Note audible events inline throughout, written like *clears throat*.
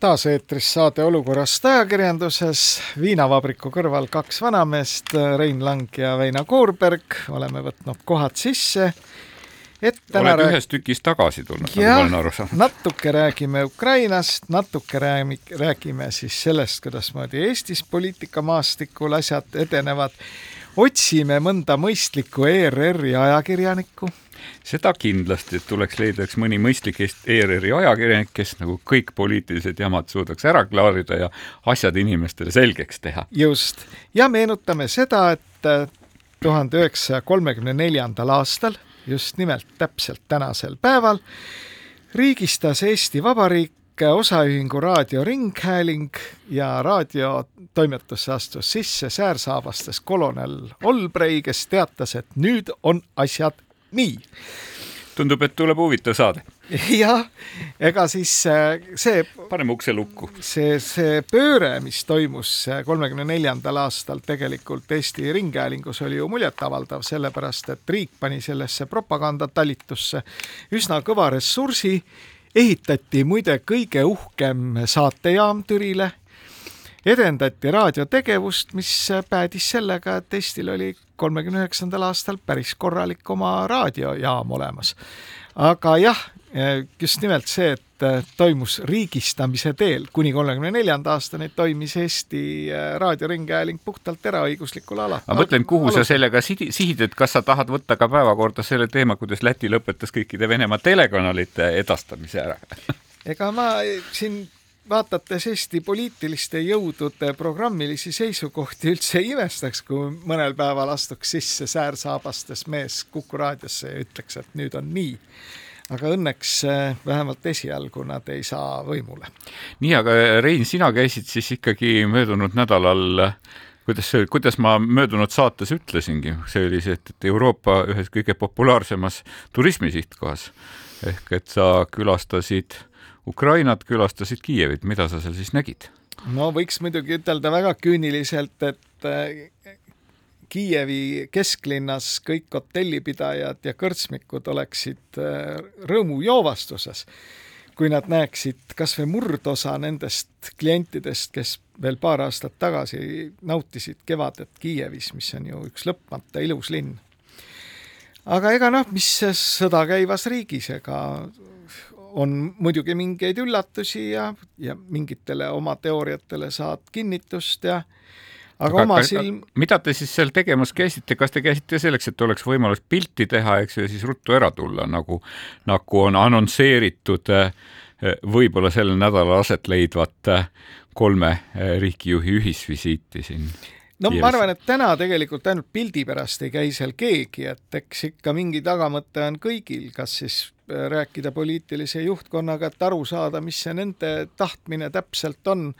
taas eetris saade Olukorrast ajakirjanduses, viinavabriku kõrval kaks vanameest, Rein Lang ja Veino Koorberg, oleme võtnud kohad sisse. et täna oled ühest tükist tagasi tulnud, nagu ma olen aru saanud. natuke räägime Ukrainast, natuke räägime, räägime siis sellest, kuidasmoodi Eestis poliitikamaastikul asjad edenevad. otsime mõnda mõistlikku ERR-i ajakirjanikku seda kindlasti, et tuleks leida üks mõni mõistlik ERR-i ajakirjanik, kes nagu kõik poliitilised jamad suudaks ära klaarida ja asjad inimestele selgeks teha. just, ja meenutame seda, et äh, tuhande üheksasaja kolmekümne neljandal aastal, just nimelt täpselt tänasel päeval, riigistas Eesti Vabariik osaühingu Raadio Ringhääling ja raadiotoimetusse astus sisse säärsaabastes kolonel Olbrei, kes teatas, et nüüd on asjad nii. tundub, et tuleb huvitav saade. *laughs* jah, ega siis äh, see. paneme ukse lukku. see, see pööre, mis toimus äh, kolmekümne neljandal aastal tegelikult Eesti Ringhäälingus oli ju muljetavaldav, sellepärast et riik pani sellesse propagandatalitusse üsna kõva ressursi ehitati muide kõige uhkem saatejaam Türile edendati raadiotegevust, mis päädis sellega, et Eestil oli kolmekümne üheksandal aastal päris korralik oma raadiojaam olemas. aga jah, just nimelt see, et toimus riigistamise teel kuni kolmekümne neljanda aastani toimis Eesti raadioringhääling puhtalt eraõiguslikul alal. ma mõtlen, kuhu alusel. sa sellega sihid, et kas sa tahad võtta ka päevakorda selle teema, kuidas Läti lõpetas kõikide Venemaa telekanalite edastamise ära ega ma siin vaadates Eesti poliitiliste jõudude programmilisi seisukohti üldse ei imestaks, kui mõnel päeval astuks sisse säärsaabastes mees Kuku raadiosse ja ütleks, et nüüd on nii. Aga õnneks eh, vähemalt esialgu nad ei saa võimule. nii, aga Rein, sina käisid siis ikkagi möödunud nädalal kuidas see, kuidas ma möödunud saates ütlesingi, see oli see, et Euroopa ühes kõige populaarsemas turismisihtkohas. Ehk et sa külastasid Ukrainat, külastasid Kiievit, mida sa seal siis nägid? no võiks muidugi ütelda väga küüniliselt, et äh, Kiievi kesklinnas kõik hotellipidajad ja kõrtsmikud oleksid äh, rõõmujoovastuses, kui nad näeksid kas või murdosa nendest klientidest, kes veel paar aastat tagasi nautisid kevadet Kiievis, mis on ju üks lõpmata ilus linn. aga ega noh, mis sõda käivas riigis, ega on muidugi mingeid üllatusi ja, ja mingitele oma teooriatele saad kinnitust ja aga, aga oma silm. mida te siis seal tegemas käisite, kas te käisite selleks, et oleks võimalus pilti teha, eks ju, ja siis ruttu ära tulla, nagu, nagu on annonsseeritud eh, võib-olla sellel nädalal aset leidvat eh, kolme eh, riigijuhi ühisvisiiti siin? no Kiies. ma arvan, et täna tegelikult ainult pildi pärast ei käi seal keegi, et eks ikka mingi tagamõte on kõigil, kas siis rääkida poliitilise juhtkonnaga, et aru saada, mis see nende tahtmine täpselt on.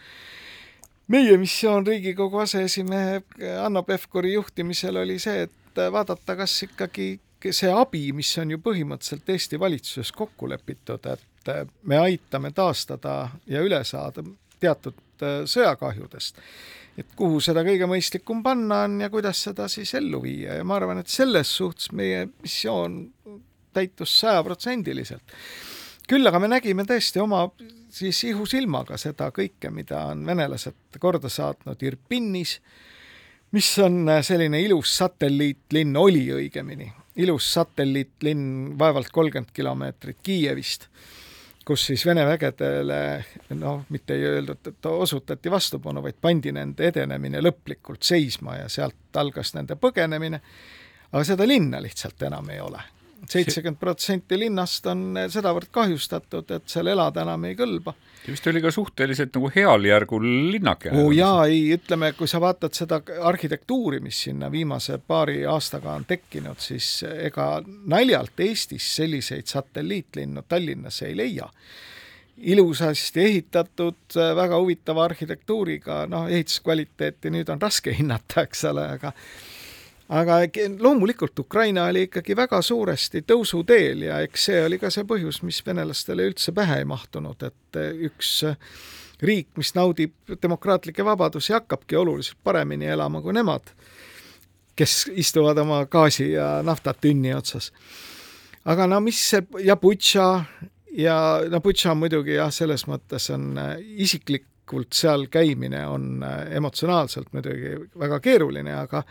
meie missioon Riigikogu aseesimehe Hanno Pevkuri juhtimisel oli see, et vaadata, kas ikkagi see abi, mis on ju põhimõtteliselt Eesti valitsuses kokku lepitud, et me aitame taastada ja üle saada teatud sõjakahjudest et kuhu seda kõige mõistlikum panna on ja kuidas seda siis ellu viia ja ma arvan, et selles suhtes meie missioon täitus sajaprotsendiliselt. küll aga me nägime tõesti oma siis ihusilmaga seda kõike, mida on venelased korda saatnud Irpinis, mis on selline ilus satelliitlinn, oli õigemini, ilus satelliitlinn vaevalt kolmkümmend kilomeetrit Kiievist, kus siis Vene vägedele noh, mitte ei öeldud, et osutati vastupanu, vaid pandi nende edenemine lõplikult seisma ja sealt algas nende põgenemine, aga seda linna lihtsalt enam ei ole seitsekümmend protsenti linnast on sedavõrd kahjustatud, et seal elada enam ei kõlba. vist oli ka suhteliselt nagu heal järgul linnake. oo jaa, ei, ütleme, kui sa vaatad seda arhitektuuri, mis sinna viimase paari aastaga on tekkinud, siis ega naljalt Eestis selliseid satelliitlinnu Tallinnas ei leia ilusasti ehitatud, väga huvitava arhitektuuriga, noh, ehituskvaliteeti nüüd on raske hinnata, eks ole, aga aga loomulikult Ukraina oli ikkagi väga suuresti tõusuteel ja eks see oli ka see põhjus, mis venelastele üldse pähe ei mahtunud, et üks riik, mis naudib demokraatlikke vabadusi, hakkabki oluliselt paremini elama kui nemad, kes istuvad oma gaasi ja naftatünni otsas. aga no mis see ja Butša ja no Butša muidugi jah, selles mõttes on isiklikult seal käimine on emotsionaalselt muidugi väga keeruline, aga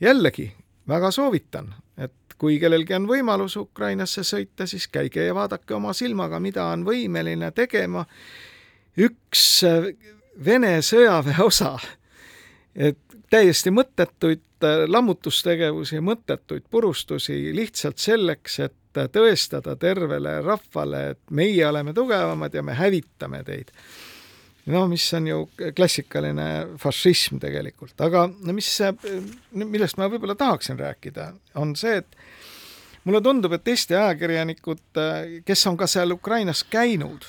jällegi väga soovitan, et kui kellelgi on võimalus Ukrainasse sõita, siis käige ja vaadake oma silmaga, mida on võimeline tegema üks äh, Vene sõjaväe osa, et täiesti mõttetuid äh, lammutustegevusi, mõttetuid purustusi lihtsalt selleks, et tõestada tervele rahvale, et meie oleme tugevamad ja me hävitame teid no mis on ju klassikaline fašism tegelikult, aga no mis, millest ma võib-olla tahaksin rääkida, on see, et mulle tundub, et Eesti ajakirjanikud, kes on ka seal Ukrainas käinud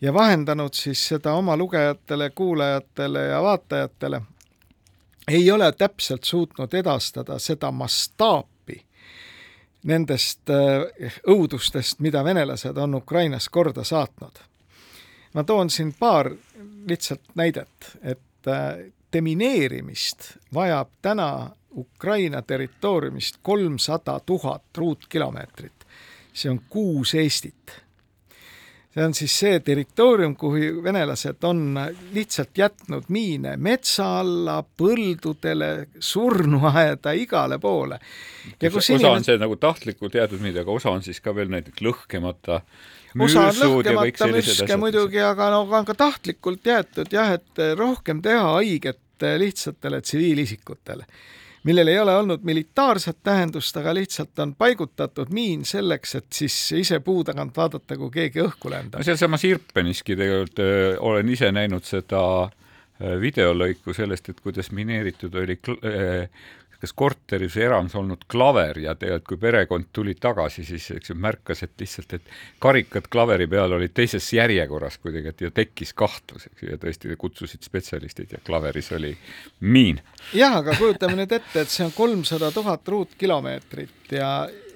ja vahendanud siis seda oma lugejatele, kuulajatele ja vaatajatele, ei ole täpselt suutnud edastada seda mastaapi nendest õudustest, mida venelased on Ukrainas korda saatnud ma toon siin paar lihtsalt näidet, et äh, demineerimist vajab täna Ukraina territooriumist kolmsada tuhat ruutkilomeetrit. see on kuus Eestit. see on siis see territoorium, kuhu venelased on lihtsalt jätnud miine metsa alla, põldudele, surnuaeda, igale poole. osa inimene... on see nagu tahtlikult jäetud miine, aga osa on siis ka veel näiteks lõhkemata osa on lõhkemata mürske muidugi, aga no on ka tahtlikult jäetud jah, et rohkem teha haiget lihtsatele tsiviilisikutele, millel ei ole olnud militaarset tähendust, aga lihtsalt on paigutatud miin selleks, et siis ise puu tagant vaadata, kui keegi õhku lendab. no sealsamas Irpeniski tegelikult öö, olen ise näinud seda videolõiku sellest, et kuidas mineeritud oli kas korteris või eramus olnud klaver ja tegelikult kui perekond tuli tagasi, siis eks ju märkas, et lihtsalt, et karikad klaveri peal olid teises järjekorras kuidagi, et ja tekkis kahtlus, eks ju, ja tõesti kutsusid spetsialistid ja klaveris oli miin. jah, aga kujutame nüüd ette, et see on kolmsada tuhat ruutkilomeetrit ja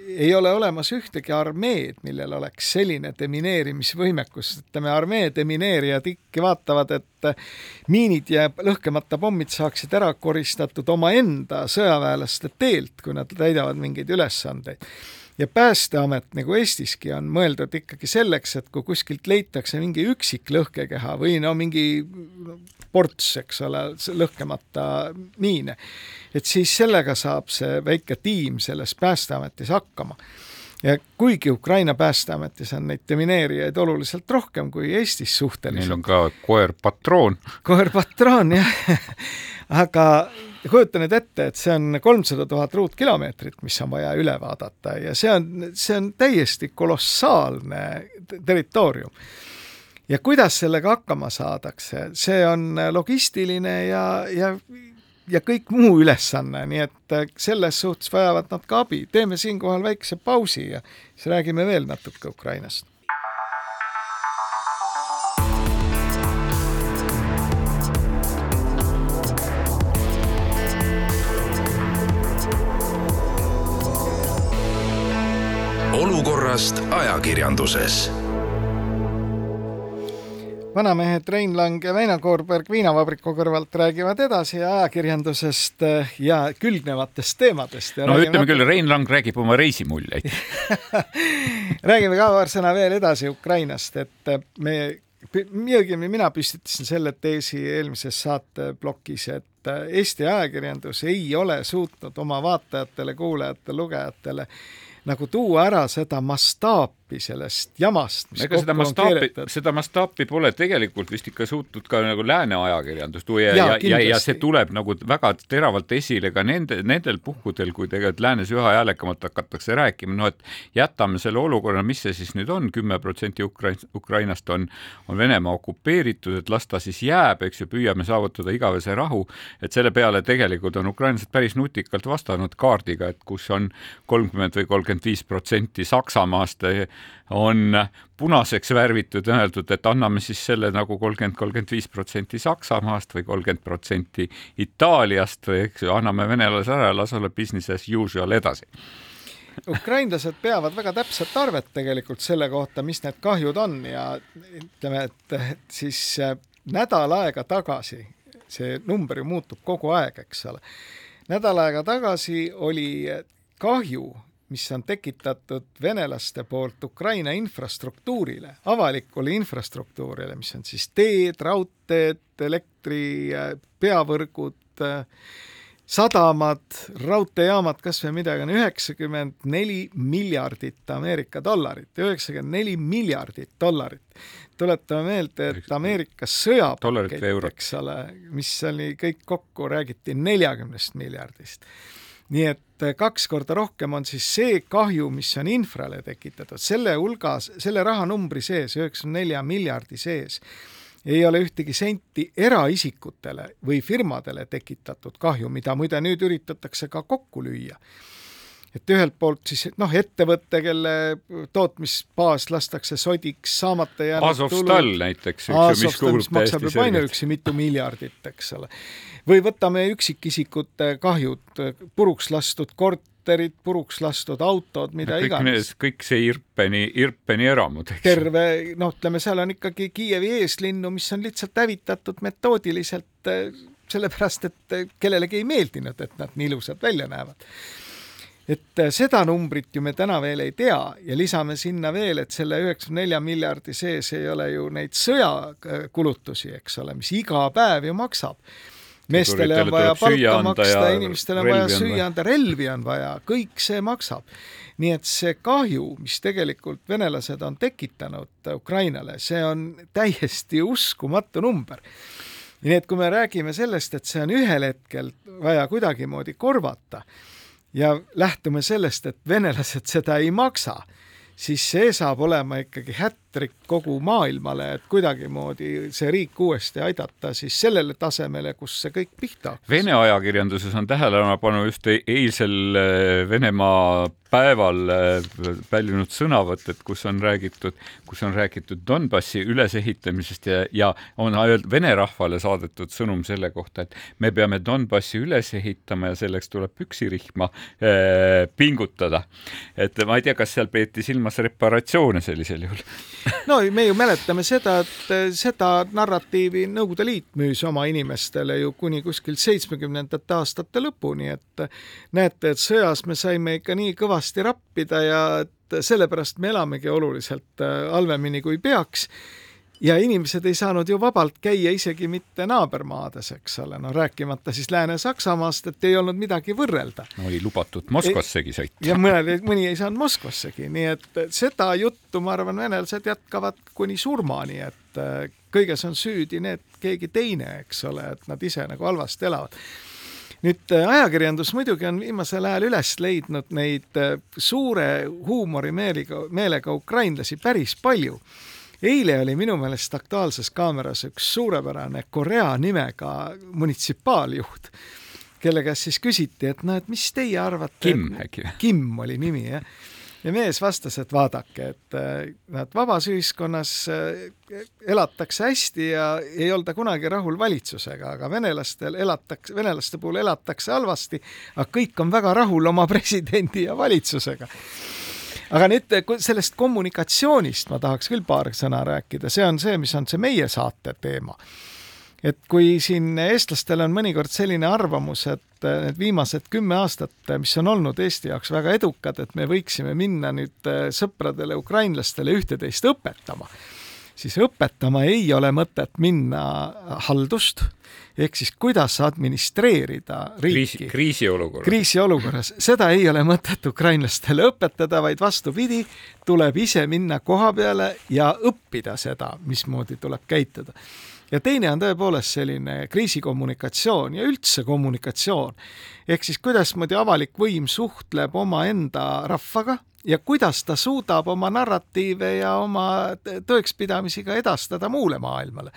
ei ole olemas ühtegi armeed, millel oleks selline demineerimisvõimekus, ütleme armee demineerijad ikka vaatavad, et miinid ja lõhkemata pommid saaksid ära koristatud omaenda sõjaväelaste teelt, kui nad täidavad mingeid ülesandeid ja Päästeamet nagu Eestiski on mõeldud ikkagi selleks, et kui kuskilt leitakse mingi üksik lõhkekeha või no mingi ports, eks ole, lõhkemata miine, et siis sellega saab see väike tiim selles Päästeametis hakkama ja kuigi Ukraina Päästeametis on neid demineerijaid oluliselt rohkem kui Eestis suhteliselt. Neil on ka koer-patroon. koer-patroon, jah aga kujuta nüüd ette, et see on kolmsada tuhat ruutkilomeetrit, mis on vaja üle vaadata ja see on, see on täiesti kolossaalne territoorium. ja kuidas sellega hakkama saadakse, see on logistiline ja, ja ja kõik muu ülesanne, nii et selles suhtes vajavad nad ka abi. teeme siinkohal väikse pausi ja siis räägime veel natuke Ukrainast. Olukorrast ajakirjanduses vanamehed Rein Lang ja Väino Koorberg viinavabriku kõrvalt räägivad edasi ajakirjandusest eh, ja külgnevatest teemadest. no räägime... ütleme küll, Rein Lang räägib oma reisimuljeid *laughs* räägime ka paar sõna veel edasi Ukrainast, et eh, me, õigemini mina püstitasin selle teesi eelmises saateplokis, et eh, Eesti ajakirjandus ei ole suutnud oma vaatajatele, kuulajatele, lugejatele nagu tuua ära seda mastaapi sellest jamast, mis ega seda mastaapi, seda mastaapi pole tegelikult vist ikka suutnud ka nagu lääne ajakirjandus tuua ja, ja, ja, ja, ja see tuleb nagu väga teravalt esile ka nende, nendel puhkudel, kui tegelikult läänes üha häälekamalt hakatakse rääkima, no et jätame selle olukorra, mis see siis nüüd on, kümme protsenti Ukrain-, Ukrainast on, on Venemaa okupeeritud, et las ta siis jääb, eks ju, püüame saavutada igavese rahu, et selle peale tegelikult on ukrainlased päris nutikalt vastanud kaardiga, et kus on kolmkümmend või kolmkümmend viis protsenti Saksamaast, on punaseks värvitud ja öeldud, et anname siis selle nagu kolmkümmend, kolmkümmend viis protsenti Saksamaast või kolmkümmend protsenti Itaaliast või eks ju, anname venelasele ära, las olla business as usual edasi. Ukrainlased peavad väga täpset arvet tegelikult selle kohta, mis need kahjud on ja ütleme, et siis äh, nädal aega tagasi, see number ju muutub kogu aeg, eks ole, nädal aega tagasi oli kahju, mis on tekitatud venelaste poolt Ukraina infrastruktuurile, avalikule infrastruktuurile, mis on siis teed, raudteed, elektri, peavõrgud, sadamad, raudteejaamad, kas või midagi, on üheksakümmend neli miljardit Ameerika dollarit, üheksakümmend neli miljardit dollarit. tuletame meelde, et Ameerika sõjapakett, eks ole, mis oli kõik kokku, räägiti neljakümnest miljardist. nii et kaks korda rohkem on siis see kahju, mis on infrale tekitatud, selle hulgas, selle rahanumbri sees, üheksakümne nelja miljardi sees ei ole ühtegi senti eraisikutele või firmadele tekitatud kahju, mida muide nüüd üritatakse ka kokku lüüa. Et ühelt poolt siis noh, ettevõte, kelle tootmisbaas lastakse sodiks, saamata jäänud Azovstal näiteks, eks ju, mis kuulub täiesti selgelt. ainuüksi mitu miljardit, eks ole. või võtame üksikisikute kahjud, puruks lastud kord, korterid, puruks lastud autod, mida kõik iganes. kõik see Irpeni, Irpeni eramud, terve, noh, ütleme, seal on ikkagi Kiievi eeslinnu, mis on lihtsalt hävitatud metoodiliselt eh, sellepärast, et kellelegi ei meeldinud, et nad nii ilusad välja näevad et eh, seda numbrit ju me täna veel ei tea ja lisame sinna veel, et selle üheksakümne nelja miljardi sees ei ole ju neid sõjakulutusi, eks ole, mis iga päev ju maksab meestele on vaja palka maksta, inimestele on vaja süüa anda, relvi on vaja, kõik see maksab. nii et see kahju, mis tegelikult venelased on tekitanud Ukrainale, see on täiesti uskumatu number. nii et kui me räägime sellest, et see on ühel hetkel vaja kuidagimoodi korvata ja lähtume sellest, et venelased seda ei maksa siis see saab olema ikkagi hätrik kogu maailmale, et kuidagimoodi see riik uuesti aidata siis sellele tasemele, kus see kõik pihta hakkas. Vene ajakirjanduses on tähelepanu just eilsel äh, Venemaa päeval äh, pälvinud sõnavõtted, kus on räägitud, kus on räägitud Donbassi ülesehitamisest ja, ja on öeldud vene rahvale saadetud sõnum selle kohta, et me peame Donbassi üles ehitama ja selleks tuleb püksirihma äh, pingutada. et ma ei tea, kas seal peeti silmas reparatsioone sellisel juhul *laughs* no me ju mäletame seda, et äh, seda narratiivi Nõukogude Liit müüs oma inimestele ju kuni kuskil seitsmekümnendate aastate lõpuni, et näete, et sõjas me saime ikka nii kõvasti kõvasti rappida ja et sellepärast me elamegi oluliselt äh, halvemini kui peaks ja inimesed ei saanud ju vabalt käia isegi mitte naabermaades, eks ole, no rääkimata siis Lääne-Saksamaast, et ei olnud midagi võrrelda no,. oli lubatud Moskvassegi sõita. ja mõned, mõni ei saanud Moskvassegi, nii et seda juttu, ma arvan, venelased jätkavad kuni surmani, et äh, kõiges on süüdi need, keegi teine, eks ole, et nad ise nagu halvasti elavad nüüd äh, ajakirjandus muidugi on viimasel ajal üles leidnud neid äh, suure huumorimeeliga, meelega ukrainlasi päris palju. eile oli minu meelest Aktuaalses Kaameras üks suurepärane Korea nimega munitsipaaljuht, kelle käest siis küsiti, et no et mis teie arvate. Kim äkki? Kim oli nimi jah ja mees vastas, et vaadake, et näed, äh, vabas ühiskonnas äh, elatakse hästi ja ei olda kunagi rahul valitsusega, aga venelastel elatakse, venelaste puhul elatakse halvasti, aga kõik on väga rahul oma *laughs* presidendi ja valitsusega. Aga nüüd sellest kommunikatsioonist ma tahaks küll paar sõna rääkida, see on see, mis on see meie saate teema et kui siin eestlastel on mõnikord selline arvamus, et need viimased kümme aastat, mis on olnud Eesti jaoks väga edukad, et me võiksime minna nüüd sõpradele ukrainlastele ühte-teist õpetama, siis õpetama ei ole mõtet minna haldust, ehk siis kuidas administreerida riiki. kriisi, kriisiolukorras. kriisiolukorras, seda ei ole mõtet ukrainlastele õpetada, vaid vastupidi, tuleb ise minna koha peale ja õppida seda, mismoodi tuleb käituda ja teine on tõepoolest selline kriisikommunikatsioon ja üldse kommunikatsioon. ehk siis kuidasmoodi avalik võim suhtleb omaenda rahvaga, ja kuidas ta suudab oma narratiive ja oma tõekspidamisi ka edastada muule maailmale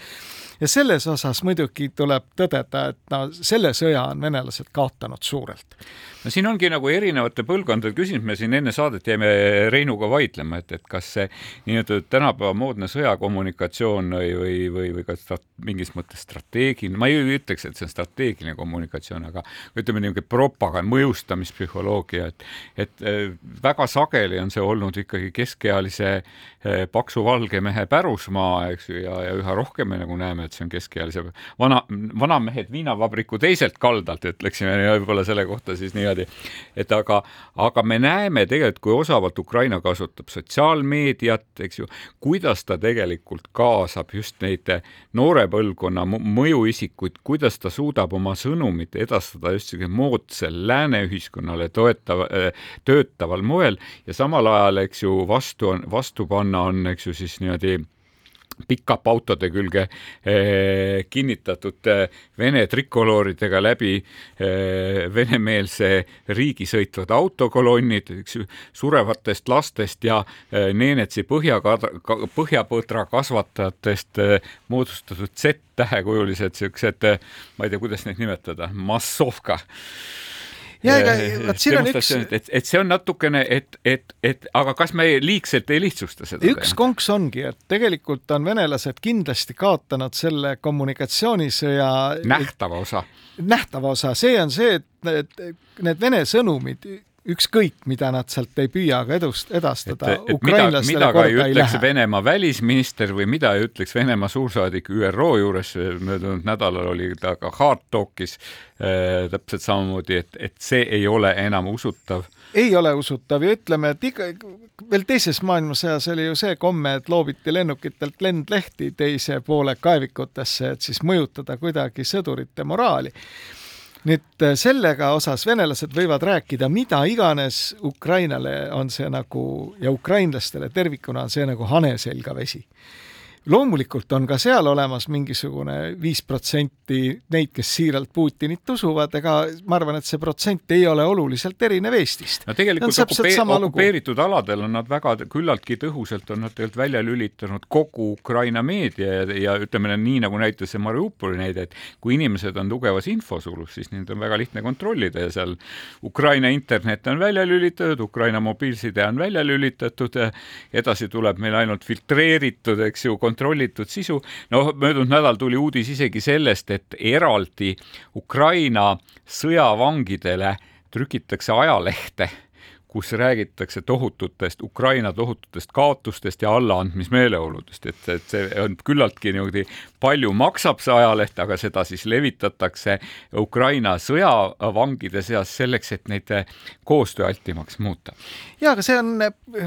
ja selles osas muidugi tuleb tõdeda, et no selle sõja on venelased kaotanud suurelt. no siin ongi nagu erinevate põlvkondade küsimus, me siin enne saadet jäime Reinuga vaidlema, et, et kas see nii-öelda tänapäeva moodne sõjakommunikatsioon või, või, või, või ka strat, mingis mõttes strateegiline, ma ei ütleks, et see on strateegiline kommunikatsioon, aga ütleme niisugune propaganda, mõjustamispsühholoogia, et et väga sageli on see olnud ikkagi keskealise eh, paksu valge mehe pärusmaa, eks ju, ja, ja üha rohkem me nagu näeme, et see on keskealise vana, vanamehed viinavabriku teiselt kaldalt, ütleksime võib-olla selle kohta siis niimoodi. et aga, aga me näeme tegelikult, kui osavalt Ukraina kasutab sotsiaalmeediat, eks ju, kuidas ta tegelikult kaasab just neid noore põlvkonna mõjuisikuid, kuidas ta suudab oma sõnumit edastada just sellisel moodsal lääne ühiskonnale toetav, töötaval moel ja samal ajal, eks ju, vastu on, vastu panna on, eks ju, siis niimoodi pikap autode külge eh, kinnitatud eh, Vene trikolooridega läbi eh, venemeelse riigi sõitvad autokolonnid, eks ju, surevatest lastest ja Neenetsi põhja, põhjapõdra kasvatajatest moodustatud Z-tähekujulised siuksed ma ei tea, kuidas neid nimetada, massovka ja ega vot siin on üks. et, et see on natukene, et, et, et aga kas me liigselt ei lihtsusta seda? üks teema? konks ongi, et tegelikult on venelased kindlasti kaotanud selle kommunikatsioonisõja nähtava osa. nähtava osa, see on see, et need, need Vene sõnumid ükskõik, mida nad sealt ei püüa ka edust, edastada. mida, mida ka ei ütleks Venemaa välisminister või mida ei ütleks Venemaa suursaadik ÜRO juures, möödunud nädalal oli ta ka Hard Talkis äh, täpselt samamoodi, et, et see ei ole enam usutav. ei ole usutav ja ütleme, et iga, veel teises maailmasõjas oli ju see komme, et loobiti lennukitelt lendlehti teise poole kaevikutesse, et siis mõjutada kuidagi sõdurite moraali nüüd äh, sellega osas venelased võivad rääkida mida iganes, Ukrainale on see nagu ja ukrainlastele tervikuna on see nagu hane selga vesi loomulikult on ka seal olemas mingisugune viis protsenti neid, kes siiralt Putinit usuvad, ega ma arvan, et see protsent ei ole oluliselt erinev Eestist. no tegelikult okupee okupeeritud aladel on nad väga küllaltki tõhusalt on nad tegelikult välja lülitanud kogu Ukraina meedia ja, ja ütleme nii, nagu näitas see Mariupoli näide, et kui inimesed on tugevas infosulus, siis neid on väga lihtne kontrollida ja seal Ukraina internet on välja lülitatud, Ukraina mobiilside on välja lülitatud, edasi tuleb meil ainult filtreeritud, eks ju, kontrollitud sisu. no möödunud nädal tuli uudis isegi sellest, et eraldi Ukraina sõjavangidele trükitakse ajalehte kus räägitakse tohututest, Ukraina tohututest kaotustest ja allaandmismeeleoludest, et, et see on küllaltki niimoodi palju maksab see ajaleht, aga seda siis levitatakse Ukraina sõjavangide seas selleks, et neid koostööaltimaks muuta. ja, aga see on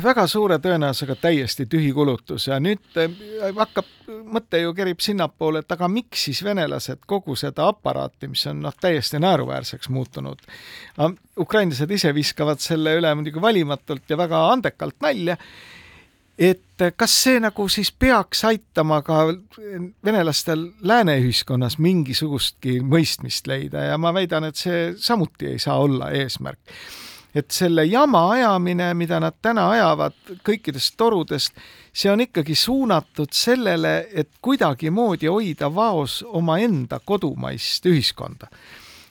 väga suure tõenäosusega täiesti tühi kulutus ja nüüd hakkab, mõte ju kerib sinnapoole, et aga miks siis venelased kogu seda aparaati, mis on noh, täiesti naeruväärseks muutunud, ukrainlased ise viskavad selle üle muidugi valimatult ja väga andekalt nalja, et kas see nagu siis peaks aitama ka venelastel lääne ühiskonnas mingisugustki mõistmist leida ja ma väidan, et see samuti ei saa olla eesmärk. et selle jama ajamine, mida nad täna ajavad kõikidest torudest, see on ikkagi suunatud sellele, et kuidagimoodi hoida vaos omaenda kodumaist ühiskonda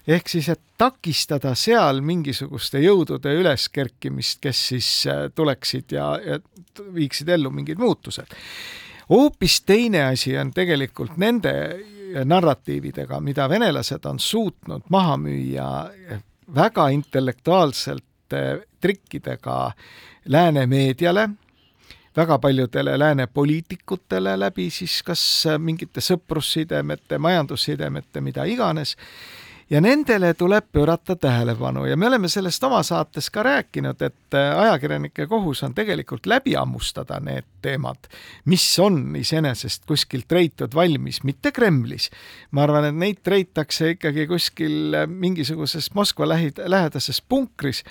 ehk siis, et takistada seal mingisuguste jõudude üleskerkimist, kes siis äh, tuleksid ja, ja viiksid ellu mingid muutused. hoopis teine asi on tegelikult nende narratiividega, mida venelased on suutnud maha müüa väga intellektuaalselt äh, trikkidega lääne meediale, väga paljudele lääne poliitikutele läbi siis kas mingite sõprussidemete, majandussidemete, mida iganes ja nendele tuleb pöörata tähelepanu ja me oleme sellest oma saates ka rääkinud, et äh, ajakirjanike kohus on tegelikult läbi hammustada need teemad, mis on iseenesest kuskilt reitud valmis, mitte Kremlis. ma arvan, et neid reitakse ikkagi kuskil äh, mingisuguses Moskva lähi-, lähedases punkris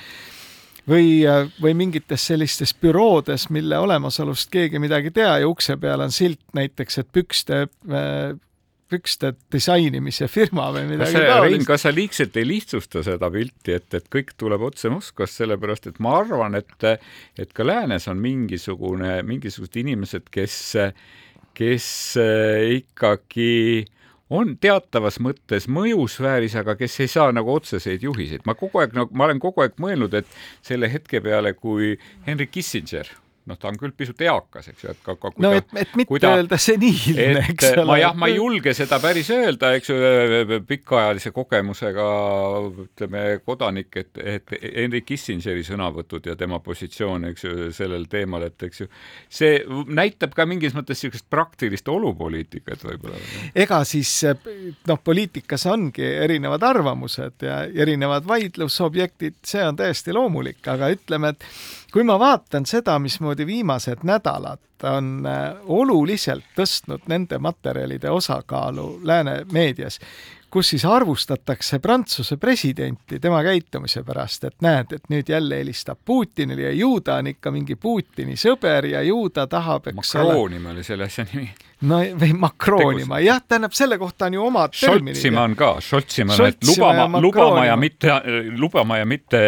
või, äh, või mingites sellistes büroodes, mille olemasolust keegi midagi tea ja ukse peal on silt näiteks, et pükste pükste disainimise firma või midagi taolist. kas sa liigselt ei lihtsusta seda pilti, et, et kõik tuleb otse Moskvast, sellepärast et ma arvan, et, et ka läänes on mingisugune, mingisugused inimesed, kes, kes ikkagi on teatavas mõttes mõjusfääris, aga kes ei saa nagu otseseid juhiseid. ma kogu aeg nagu, ma olen kogu aeg mõelnud, et selle hetke peale, kui Henry Kissinger noh, ta on küll pisut eakas, eks ju, et ka, ka no et, et mitte ta, öelda seniilne, eks ole. ma jah, ma ei julge seda päris öelda, eks ju, pikaajalise kogemusega ütleme kodanik, et, et Henry Kissingeri sõnavõtud ja tema positsioon, eks ju, sellel teemal, et eks ju, see näitab ka mingis mõttes niisugust praktilist olupoliitikat võib-olla. ega siis noh, poliitikas ongi erinevad arvamused ja erinevad vaidlusobjektid, see on täiesti loomulik, aga ütleme, et kui ma vaatan seda, mismoodi viimased nädalad on äh, oluliselt tõstnud nende materjalide osakaalu lääne meedias, kus siis arvustatakse Prantsuse presidenti tema käitumise pärast, et näed, et nüüd jälle helistab Putinile ja ju ta on ikka mingi Putini sõber ja ju ta tahab, eks ole. Macroni oli selle asja nimi no või Macronima, jah, tähendab, selle kohta on ju terminid. Scholzimaa on ka, Scholzimaa on, et lubama, lubama ja mitte, lubama ja mitte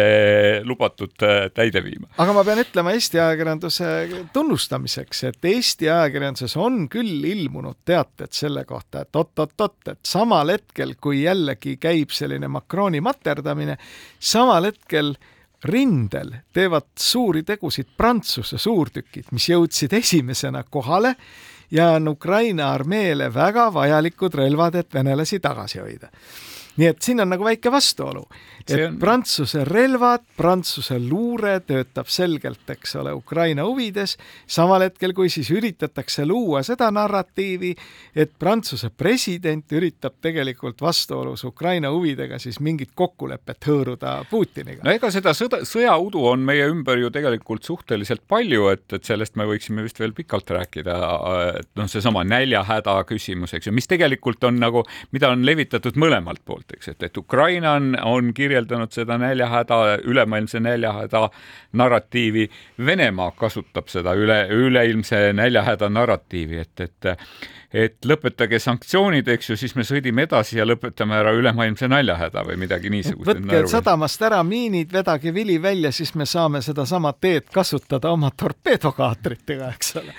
lubatud äh, täide viima. aga ma pean ütlema Eesti ajakirjanduse tunnustamiseks, et Eesti ajakirjanduses on küll ilmunud teated selle kohta, et oot-oot-oot, et samal hetkel, kui jällegi käib selline Macroni materdamine, samal hetkel rindel teevad suuri tegusid Prantsuse suurtükid, mis jõudsid esimesena kohale ja on Ukraina armeele väga vajalikud relvad, et venelasi tagasi hoida nii et siin on nagu väike vastuolu, et on... Prantsuse relvad, Prantsuse luure töötab selgelt, eks ole, Ukraina huvides, samal hetkel kui siis üritatakse luua seda narratiivi, et Prantsuse president üritab tegelikult vastuolus Ukraina huvidega siis mingit kokkulepet hõõruda Putiniga. no ega seda sõda, sõjaudu on meie ümber ju tegelikult suhteliselt palju, et, et sellest me võiksime vist veel pikalt rääkida, et noh, seesama näljahäda küsimus, eks ju, mis tegelikult on nagu, mida on levitatud mõlemalt poolt, eks, et, et Ukraina on, on kirjeldanud seda näljahäda, ülemaailmse näljahäda narratiivi, Venemaa kasutab seda üle, üleilmse näljahäda narratiivi, et, et et lõpetage sanktsioonid, eks ju, siis me sõidime edasi ja lõpetame ära ülemaailmse naljahäda või midagi niisugust. võtke sadamast ära miinid, vedage vili välja, siis me saame sedasama teed kasutada oma torpeedokaatritega, eks ole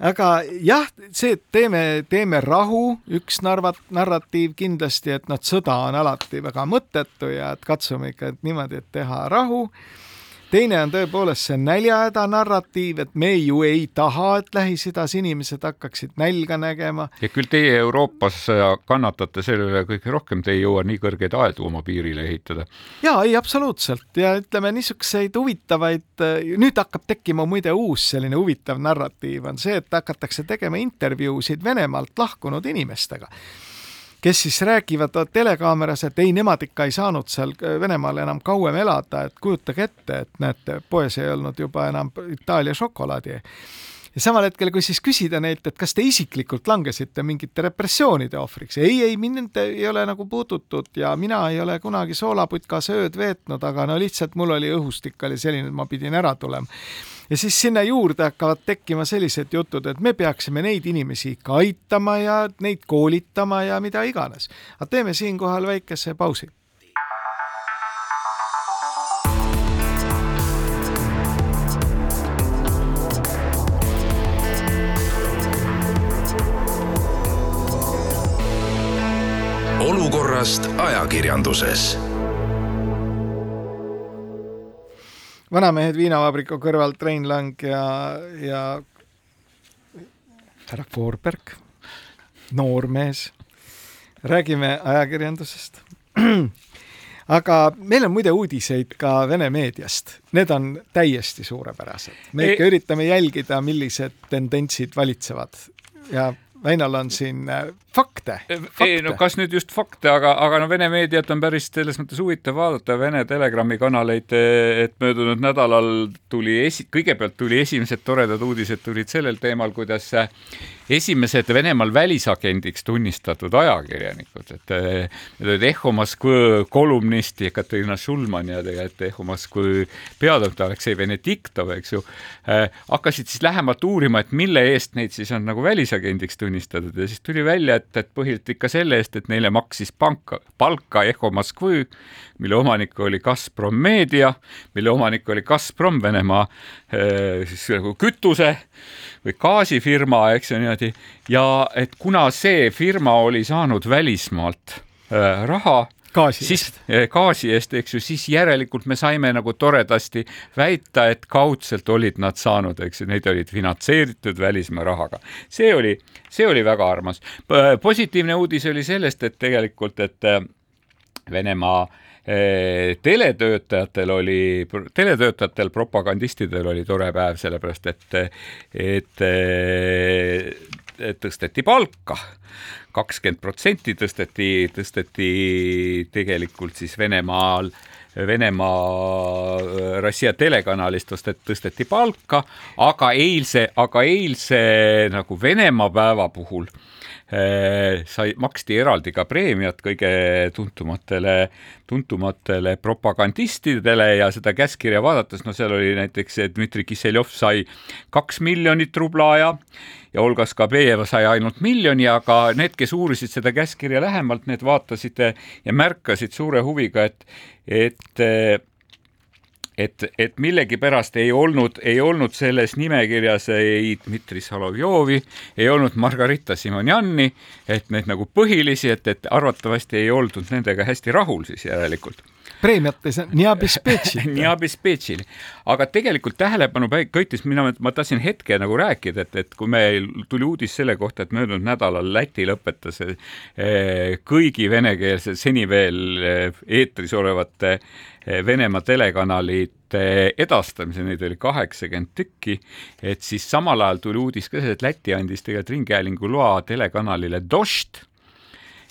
aga jah, see, et teeme, teeme rahu, üks narva-, narratiiv kindlasti, et noh, sõda on alati väga mõttetu ja et katsume ikka et niimoodi, et teha rahu teine on tõepoolest see näljahäda narratiiv, et me ju ei taha, et Lähis-Idas inimesed hakkaksid nälga nägema. ja küll teie Euroopas kannatate selle üle kõige rohkem, te ei jõua nii kõrgeid aedu oma piirile ehitada. ja ei, absoluutselt ja ütleme niisuguseid huvitavaid, nüüd hakkab tekkima muide uus selline huvitav narratiiv on see, et hakatakse tegema intervjuusid Venemaalt lahkunud inimestega kes siis räägivad telekaameras, et ei, nemad ikka ei saanud seal Venemaal enam kauem elada, et kujutage ette, et näete, poes ei olnud juba enam Itaalia šokolaadi. Ja samal hetkel, kui siis küsida neilt, et kas te isiklikult langesite mingite repressioonide ohvriks, ei, ei, mind ei ole nagu puudutud ja mina ei ole kunagi soolaputkas ööd veetnud, aga no lihtsalt mul oli õhustik oli selline, et ma pidin ära tulema ja siis sinna juurde hakkavad tekkima sellised jutud, et me peaksime neid inimesi ikka aitama ja neid koolitama ja mida iganes. aga teeme siinkohal väikese pausi. olukorrast ajakirjanduses vanamehed viinavabriku kõrvalt Rein Lang ja, ja härra Voorberg, noormees. räägime ajakirjandusest. *clears throat* aga meil on muide uudiseid ka Vene meediast, need on täiesti suurepärased. me ikka üritame jälgida, millised tendentsid valitsevad ja Väinal on siin äh, fakte, fakte.. ei no kas nüüd just fakte, aga, aga no Vene meediat on päris selles mõttes huvitav vaadata, Vene Telegrami kanaleid, et möödunud nädalal tuli esi-, kõigepealt tuli esimesed toredad uudised tulid sellel teemal, kuidas esimesed Venemaal välisagendiks tunnistatud ajakirjanikud, et need olid Eho Moskva kolumnist Ekaterina Šulman ja tegelikult Eho Moskva peatoimetaja Aleksei Venediktov, eks ju, eh, hakkasid siis lähemalt uurima, et mille eest neid siis on nagu välisagendiks tunnistatud. Ja siis tuli välja, et et, et põhiliselt ikka selle eest, et neile maksis panka, palka Eho Moskvõi, mille omanik oli Gazprom Meedia, mille omanik oli Gazprom, Venemaa siis nagu kütuse või gaasifirma, eks ju niimoodi, ja et kuna see firma oli saanud välismaalt raha gaasi eest. Eh, gaasi eest, eks ju, siis järelikult me saime nagu toredasti väita, et kaudselt olid nad saanud, eks ju, neid olid finantseeritud välismaa rahaga. see oli, see oli väga armas. positiivne uudis oli sellest, et tegelikult, et äh, Venemaa äh, teletöötajatel oli, teletöötajatel, propagandistidel oli tore päev, sellepärast et, et tõsteti palka. kakskümmend protsenti tõsteti, tõsteti tegelikult siis Venemaal Venemaa äh, Rossija telekanalist tõsteti, tõsteti palka, aga eilse, aga eilse nagu Venemaa päeva puhul sai, maksti eraldi ka preemiat kõige tuntumatele, tuntumatele propagandistidele ja seda käskkirja vaadates, no seal oli näiteks Dmitri Kisseljov sai kaks miljonit rubla ja ja Olga Skabejeva sai ainult miljoni, aga need, kes uurisid seda käskkirja lähemalt, need vaatasid ja märkasid suure huviga, et, et et, et millegipärast ei olnud, ei olnud selles nimekirjas ei Dmitri Solovjovi, ei olnud Margarita Simonjanni, et need nagu põhilisi, et, et arvatavasti ei oldud nendega hästi rahul siis järelikult preemiat ei saa, nii abispeetsil. *laughs* nii abispeetsil. aga tegelikult tähelepanu köitis mina, ma tahtsin hetke nagu rääkida, et, et kui meil tuli uudis selle kohta, et möödunud nädalal Läti lõpetas eh, kõigi venekeelse, seni veel eh, eetris olevate eh, Venemaa telekanalite edastamise, neid oli kaheksakümmend tükki, et siis samal ajal tuli uudis ka see, et Läti andis tegelikult Ringhäälingu loa telekanalile Dost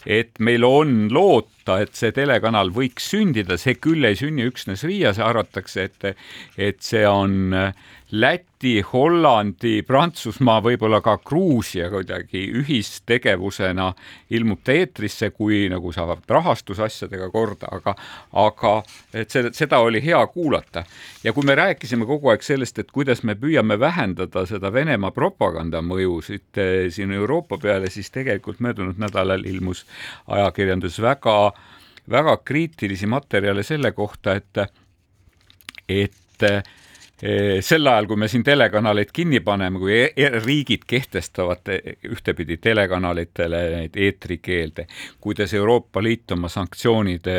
et meil on loota, et see telekanal võiks sündida, see küll ei sünni üksnes Riias, arvatakse, et, et see on Läti, Hollandi, Prantsusmaa, võib-olla ka Gruusia kuidagi ühistegevusena ilmub ta eetrisse, kui nagu saavad rahastusasjadega korda, aga, aga et seda, seda oli hea kuulata. ja kui me rääkisime kogu aeg sellest, et kuidas me püüame vähendada seda Venemaa propaganda mõju siit eh, siin Euroopa peale, siis tegelikult möödunud nädalal ilmus ajakirjanduses väga, väga kriitilisi materjale selle kohta, et, et sel ajal, kui me siin telekanaleid kinni paneme, kui e-, e riigid kehtestavad ühtepidi telekanalitele neid eetrikeelde, kuidas Euroopa Liit oma sanktsioonide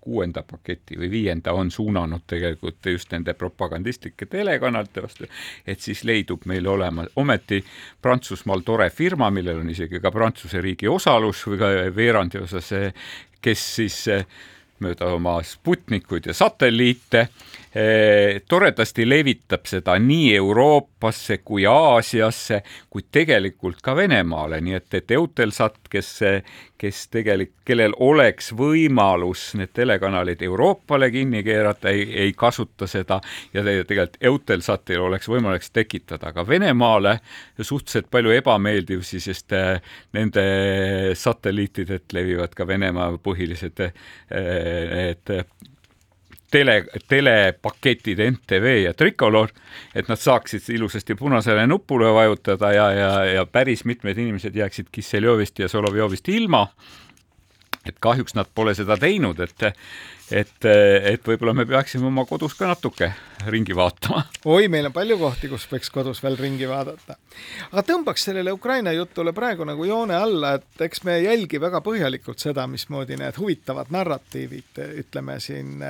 kuuenda paketi või viienda on suunanud tegelikult just nende propagandistlike telekanalite vastu, et siis leidub meil olema, ometi Prantsusmaal tore firma, millel on isegi ka Prantsuse riigi osalus või ka veerandi osas, kes siis mööda oma Sputnikuid ja satelliite Eh, toredasti levitab seda nii Euroopasse kui Aasiasse, kuid tegelikult ka Venemaale, nii et, et Eutelsat, kes, kes tegelikult, kellel oleks võimalus need telekanalid Euroopale kinni keerata, ei, ei kasuta seda ja tegelikult Eutelsatil oleks võimalik tekitada. Ka Venemaale suhteliselt palju ebameeldivusi, sest eh, nende satelliitidelt levivad ka Venemaa põhilised need eh, tele, telepaketid NTV ja Tricolor, et nad saaksid ilusasti punasele nupule vajutada ja, ja, ja päris mitmed inimesed jääksid Kisseljovist ja Solovjovist ilma. et kahjuks nad pole seda teinud, et et, et võib-olla me peaksime oma kodus ka natuke ringi vaatama. oi, meil on palju kohti, kus võiks kodus veel ringi vaadata. aga tõmbaks sellele Ukraina jutule praegu nagu joone alla, et eks me jälgi väga põhjalikult seda, mismoodi need huvitavad narratiivid, ütleme siin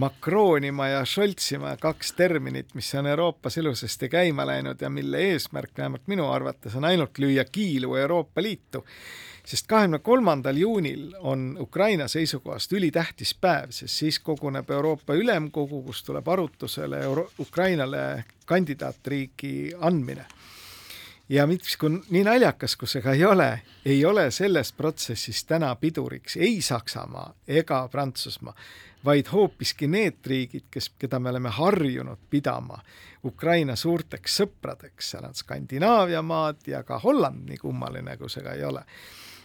Macronima ja Scholzima, kaks terminit, mis on Euroopas ilusasti käima läinud ja mille eesmärk vähemalt minu arvates on ainult lüüa kiilu Euroopa Liitu. sest kahekümne kolmandal juunil on Ukraina seisukohast ülitähtis päev, sest siis koguneb Euroopa Ülemkogu, kus tuleb arutusele Euro Ukrainale kandidaatriigi andmine ja miks, kui nii naljakas, kui see ka ei ole, ei ole selles protsessis täna piduriks ei Saksamaa ega Prantsusmaa vaid hoopiski need riigid, kes, keda me oleme harjunud pidama Ukraina suurteks sõpradeks, seal on Skandinaavia maad ja ka Holland, nii kummaline kui see ka ei ole.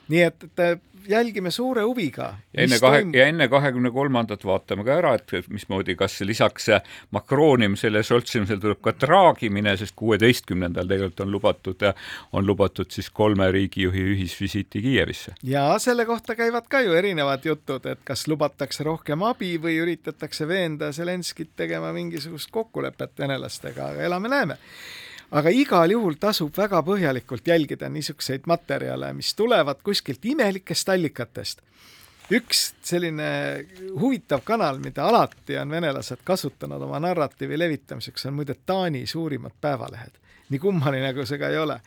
Nii et, et jälgime suure huviga. ja enne kahe, ja enne kahekümne kolmandat vaatame ka ära, et mismoodi, kas lisaks makroonimisele ja soltsimisele tuleb ka traagimine, sest kuueteistkümnendal tegelikult on lubatud, on lubatud siis kolme riigijuhi ühisvisiiti Kiievisse. ja selle kohta käivad ka ju erinevad jutud, et kas lubatakse rohkem abi või üritatakse veenda Zelenskit tegema mingisugust kokkulepet venelastega, aga elame-näeme aga igal juhul tasub väga põhjalikult jälgida niisuguseid materjale, mis tulevad kuskilt imelikest allikatest. üks selline huvitav kanal, mida alati on venelased kasutanud oma narratiivi levitamiseks, on muide Taani suurimad päevalehed. nii kummaline, kui see ka ei ole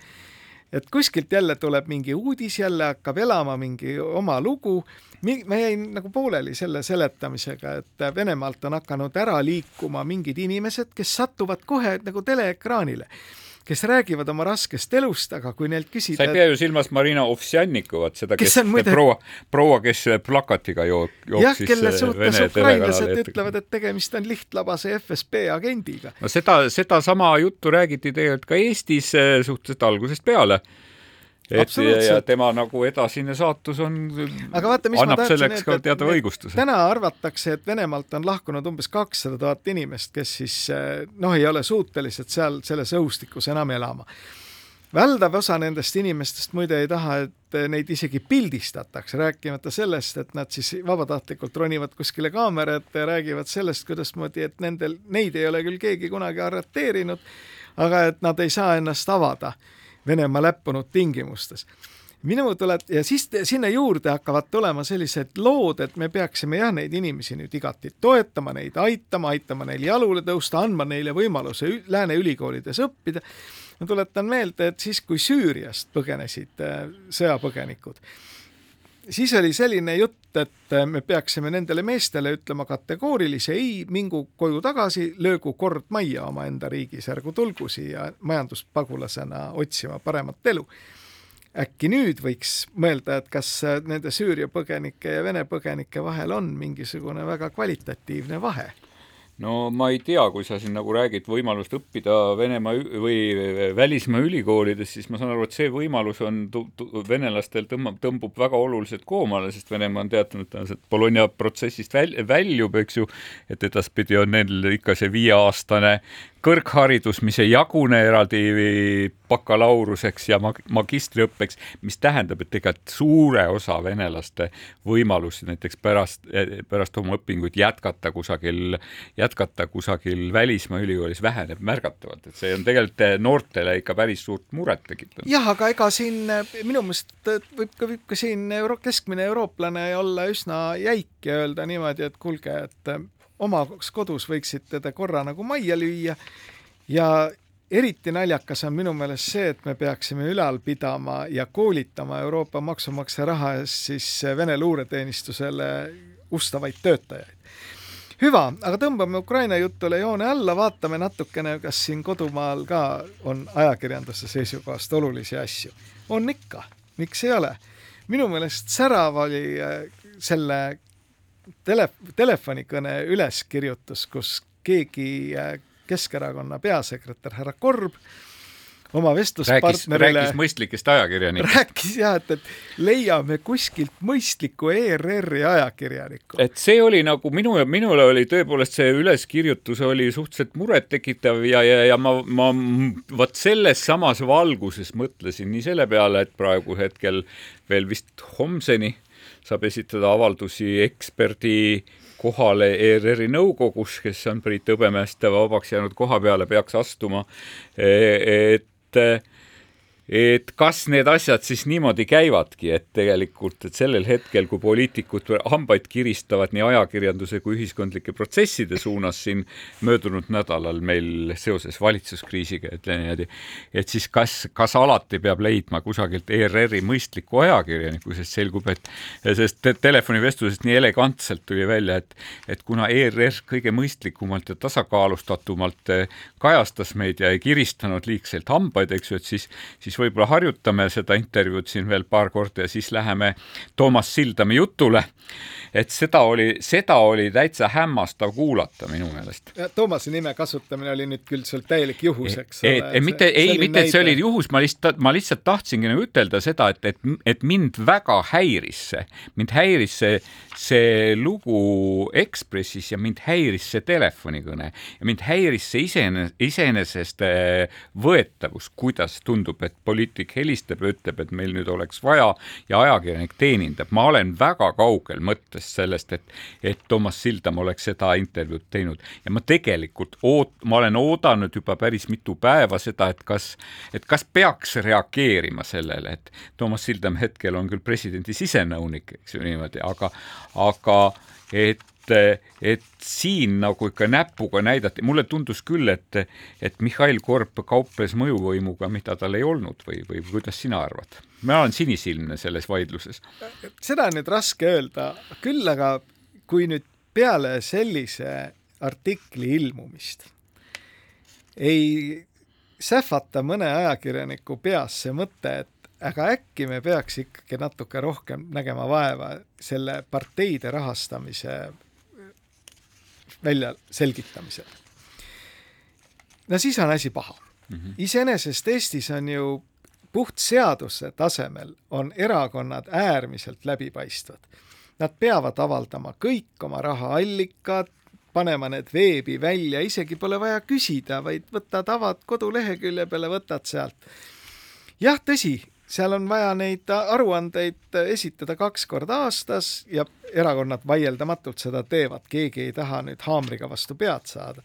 et kuskilt jälle tuleb mingi uudis, jälle hakkab elama mingi oma lugu. ma jäin nagu pooleli selle seletamisega, et Venemaalt on hakanud ära liikuma mingid inimesed, kes satuvad kohe nagu teleekraanile kes räägivad oma raskest elust, aga kui neilt küsida sa ei pea ju silmas Marina Ovsjannikovat, seda, kes, kes muide... proua, proua, kes plakatiga jook-, jooksis jah, kelle suhtes ukrainlased ütlevad, et tegemist on lihtlabase FSB agendiga. no seda, sedasama juttu räägiti tegelikult ka Eestis eh, suhteliselt algusest peale et ja tema nagu edasine saatus on, annab selleks ka teada õigustuse. täna arvatakse, et Venemaalt on lahkunud umbes kakssada tuhat inimest, kes siis noh, ei ole suutelised seal selles õhustikus enam elama. väldav osa nendest inimestest muide ei taha, et neid isegi pildistatakse, rääkimata sellest, et nad siis vabatahtlikult ronivad kuskile kaamera ette ja räägivad sellest, kuidasmoodi, et nendel, neid ei ole küll keegi kunagi arreteerinud, aga et nad ei saa ennast avada Venemaa läppunud tingimustes minu tuleb ja siis sinna juurde hakkavad tulema sellised lood, et me peaksime jah, neid inimesi nüüd igati toetama, neid aitama, aitama neil jalule tõusta, andma neile võimaluse lääne ülikoolides õppida. ma tuletan meelde, et siis, kui Süüriast põgenesid äh, sõjapõgenikud, siis oli selline jutt, et äh, me peaksime nendele meestele ütlema kategoorilise ei, mingu koju tagasi, löögu kord majja omaenda riigis, ärgu tulgu siia majanduspagulasena otsima paremat elu. äkki nüüd võiks mõelda, et kas äh, nende Süüria põgenike ja Vene põgenike vahel on mingisugune väga kvalitatiivne vahe no ma ei tea, kui sa siin nagu räägid võimalust õppida Venemaa või välismaa ülikoolides, siis ma saan aru, et see võimalus on venelastel tõmbab, tõmbub väga oluliselt koomale, sest Venemaa on teatanud, et Bologna protsessist väl, väljub, eks ju, et edaspidi on neil ikka see viieaastane kõrgharidus, mis ei jagune eraldi bakalaureuseks ja mag magistriõppeks, mis tähendab, et tegelikult suure osa venelaste võimalusi näiteks pärast, pärast oma õpinguid jätkata kusagil, jätkata kusagil välismaa ülikoolis väheneb märgatavalt, et see on tegelikult noortele ikka päris suurt muret tekitanud. jah, aga ega siin minu meelest võib ka, võib ka siin euro-, keskmine eurooplane olla üsna jäik ja öelda niimoodi, et kuulge, et omas kodus võiksite te korra nagu majja lüüa ja eriti naljakas on minu meelest see, et me peaksime ülal pidama ja koolitama Euroopa maksumaksja raha eest siis Vene luureteenistusele ustavaid töötajaid. hüva, aga tõmbame Ukraina jutule joone alla, vaatame natukene, kas siin kodumaal ka on ajakirjanduse seisukohast olulisi asju. on ikka, miks ei ole? minu meelest särav oli äh, selle tele, telefonikõne üleskirjutus, kus keegi äh, Keskerakonna peasekretär härra Korb oma vestluspartnerile rääkis, rääkis mõistlikest ajakirjanikest. rääkis jah, et, et leiame kuskilt mõistliku ERR-i ajakirjaniku. et see oli nagu minu, minule oli tõepoolest see üleskirjutus oli suhteliselt murettekitav ja, ja, ja ma, ma vot selles samas valguses mõtlesin nii selle peale, et praegu hetkel veel vist homseni saab esitada avaldusi eksperdi kohale ERR-i nõukogus, kes on Priit Hõbemäest vabaks jäänud koha peale, peaks astuma, e-, et et kas need asjad siis niimoodi käivadki, et tegelikult, et sellel hetkel, kui poliitikud hambaid kiristavad nii ajakirjanduse kui ühiskondlike protsesside suunas siin möödunud nädalal meil seoses valitsuskriisiga, ütleme niimoodi, et siis kas, kas alati peab leidma kusagilt ERR-i mõistliku ajakirjaniku, sest selgub, et te telefonivestlusest nii elegantselt tuli välja, et et kuna ERR kõige mõistlikumalt ja tasakaalustatumalt kajastas meid ja ei kiristanud liigselt hambaid, eks ju, et siis siis võib-olla harjutame seda intervjuud siin veel paar korda ja siis läheme Toomas Sildami jutule. et seda oli, seda oli täitsa hämmastav kuulata minu meelest. Toomase nime kasutamine oli nüüd küll sul täielik juhus, eks ole. ei, mitte, ei, mitte, et see oli juhus, ma lihtsalt, ma lihtsalt tahtsingi nagu ütelda seda, et, et, et mind väga häiris see, mind häiris see, see lugu Ekspressis ja mind häiris see telefonikõne ja mind häiris see isene, iseenesest äh, võetavus, kuidas tundub, et poliitik helistab ja ütleb, et meil nüüd oleks vaja ja ajakirjanik teenindab. ma olen väga kaugel mõttest sellest, et, et Toomas Sildam oleks seda intervjuud teinud ja ma tegelikult oot-, ma olen oodanud juba päris mitu päeva seda, et kas, et kas peaks reageerima sellele, et Toomas Sildam hetkel on küll presidendi sisenõunik, eks ju niimoodi, aga, aga et et, siin nagu ikka näpuga näidati, mulle tundus küll, et, et Mihhail Korb kauples mõjuvõimuga, mida tal ei olnud või, või kuidas sina arvad? ma olen sinisilmne selles vaidluses. seda on nüüd raske öelda, küll aga kui nüüd peale sellise artikli ilmumist ei sähvata mõne ajakirjaniku peas see mõte, et aga äkki me peaks ikkagi natuke rohkem nägema vaeva selle parteide rahastamise väljaselgitamisel. no siis on asi paha mm -hmm.. iseenesest Eestis on ju puht seaduse tasemel on erakonnad äärmiselt läbipaistvad. Nad peavad avaldama kõik oma rahaallikad, panema need veebi välja, isegi pole vaja küsida, vaid võtad, avad kodulehekülje peale, võtad sealt. jah, tõsi, seal on vaja neid aruandeid esitada kaks korda aastas ja erakonnad vaieldamatult seda teevad, keegi ei taha nüüd haamriga vastu pead saada.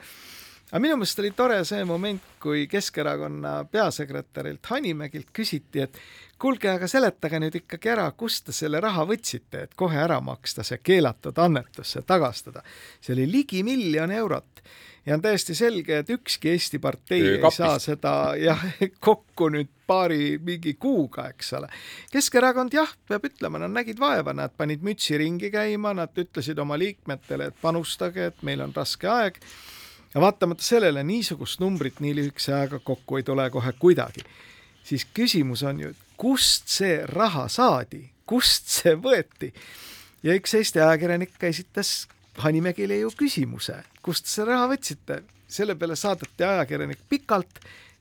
Aga minu meelest oli tore see moment, kui Keskerakonna peasekretärilt Hanimägilt küsiti, et kuulge, aga seletage nüüd ikkagi ära, kust te selle raha võtsite, et kohe ära maksta see keelatud annetus, see tagastada. see oli ligi miljon eurot ja on täiesti selge, et ükski Eesti partei Kapist. ei saa seda jah, kokku nüüd paari mingi kuuga, eks ole. Keskerakond jah, peab ütlema, nad nägid vaeva, nad panid mütsi ringi käima, nad ütlesid oma liikmetele, et panustage, et meil on raske aeg. Ja vaatamata sellele niisugust numbrit nii lühikese ajaga kokku ei tule kohe kuidagi. siis küsimus on ju, kust see raha saadi, kust see võeti? ja üks Eesti ajakirjanik esitas Hanimägile ju küsimuse, kust see raha võtsite? selle peale saadeti ajakirjanik pikalt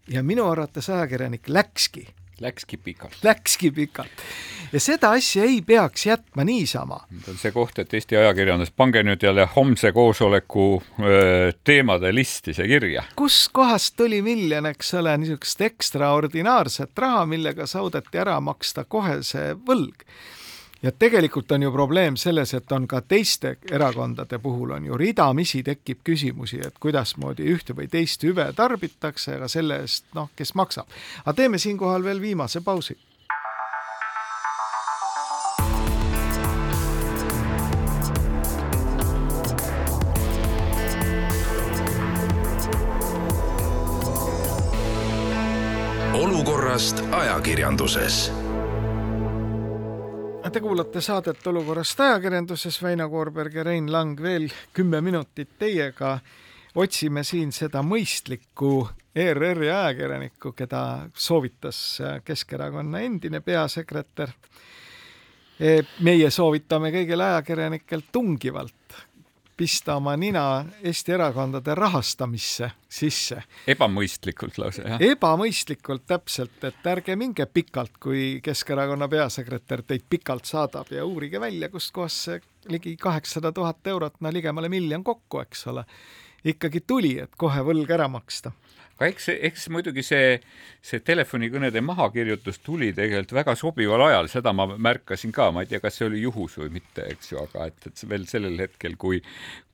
ja minu arvates ajakirjanik läkski. Läkski pikalt. Läkski pikalt. ja seda asja ei peaks jätma niisama. see koht, et Eesti ajakirjandus, pange nüüd jälle homse koosoleku öö, teemade listi see kirja. kuskohast tuli miljon, eks ole, niisugust ekstraordinaarset raha, millega saudeti ära maksta kohe see võlg ja tegelikult on ju probleem selles, et on ka teiste erakondade puhul on ju ridamisi tekib küsimusi, et kuidasmoodi ühte või teist hüve tarbitakse, aga selle eest noh, kes maksab. aga teeme siinkohal veel viimase pausi. olukorrast ajakirjanduses Te kuulate saadet Olukorrast ajakirjanduses, Väino Koorberg ja Rein Lang veel kümme minutit teiega. otsime siin seda mõistlikku ERR-i ajakirjanikku, keda soovitas Keskerakonna endine peasekretär. meie soovitame kõigil ajakirjanikel tungivalt pista oma nina Eesti erakondade rahastamisse sisse. ebamõistlikult lausa, jah? ebamõistlikult täpselt, et ärge minge pikalt, kui Keskerakonna peasekretär teid pikalt saadab ja uurige välja, kustkohast see ligi kaheksasada tuhat eurot, no ligemale miljon kokku, eks ole, ikkagi tuli, et kohe võlg ära maksta aga eks, eks muidugi see, see telefonikõnede mahakirjutus tuli tegelikult väga sobival ajal, seda ma märkasin ka, ma ei tea, kas see oli juhus või mitte, eks ju, aga et, et veel sellel hetkel, kui,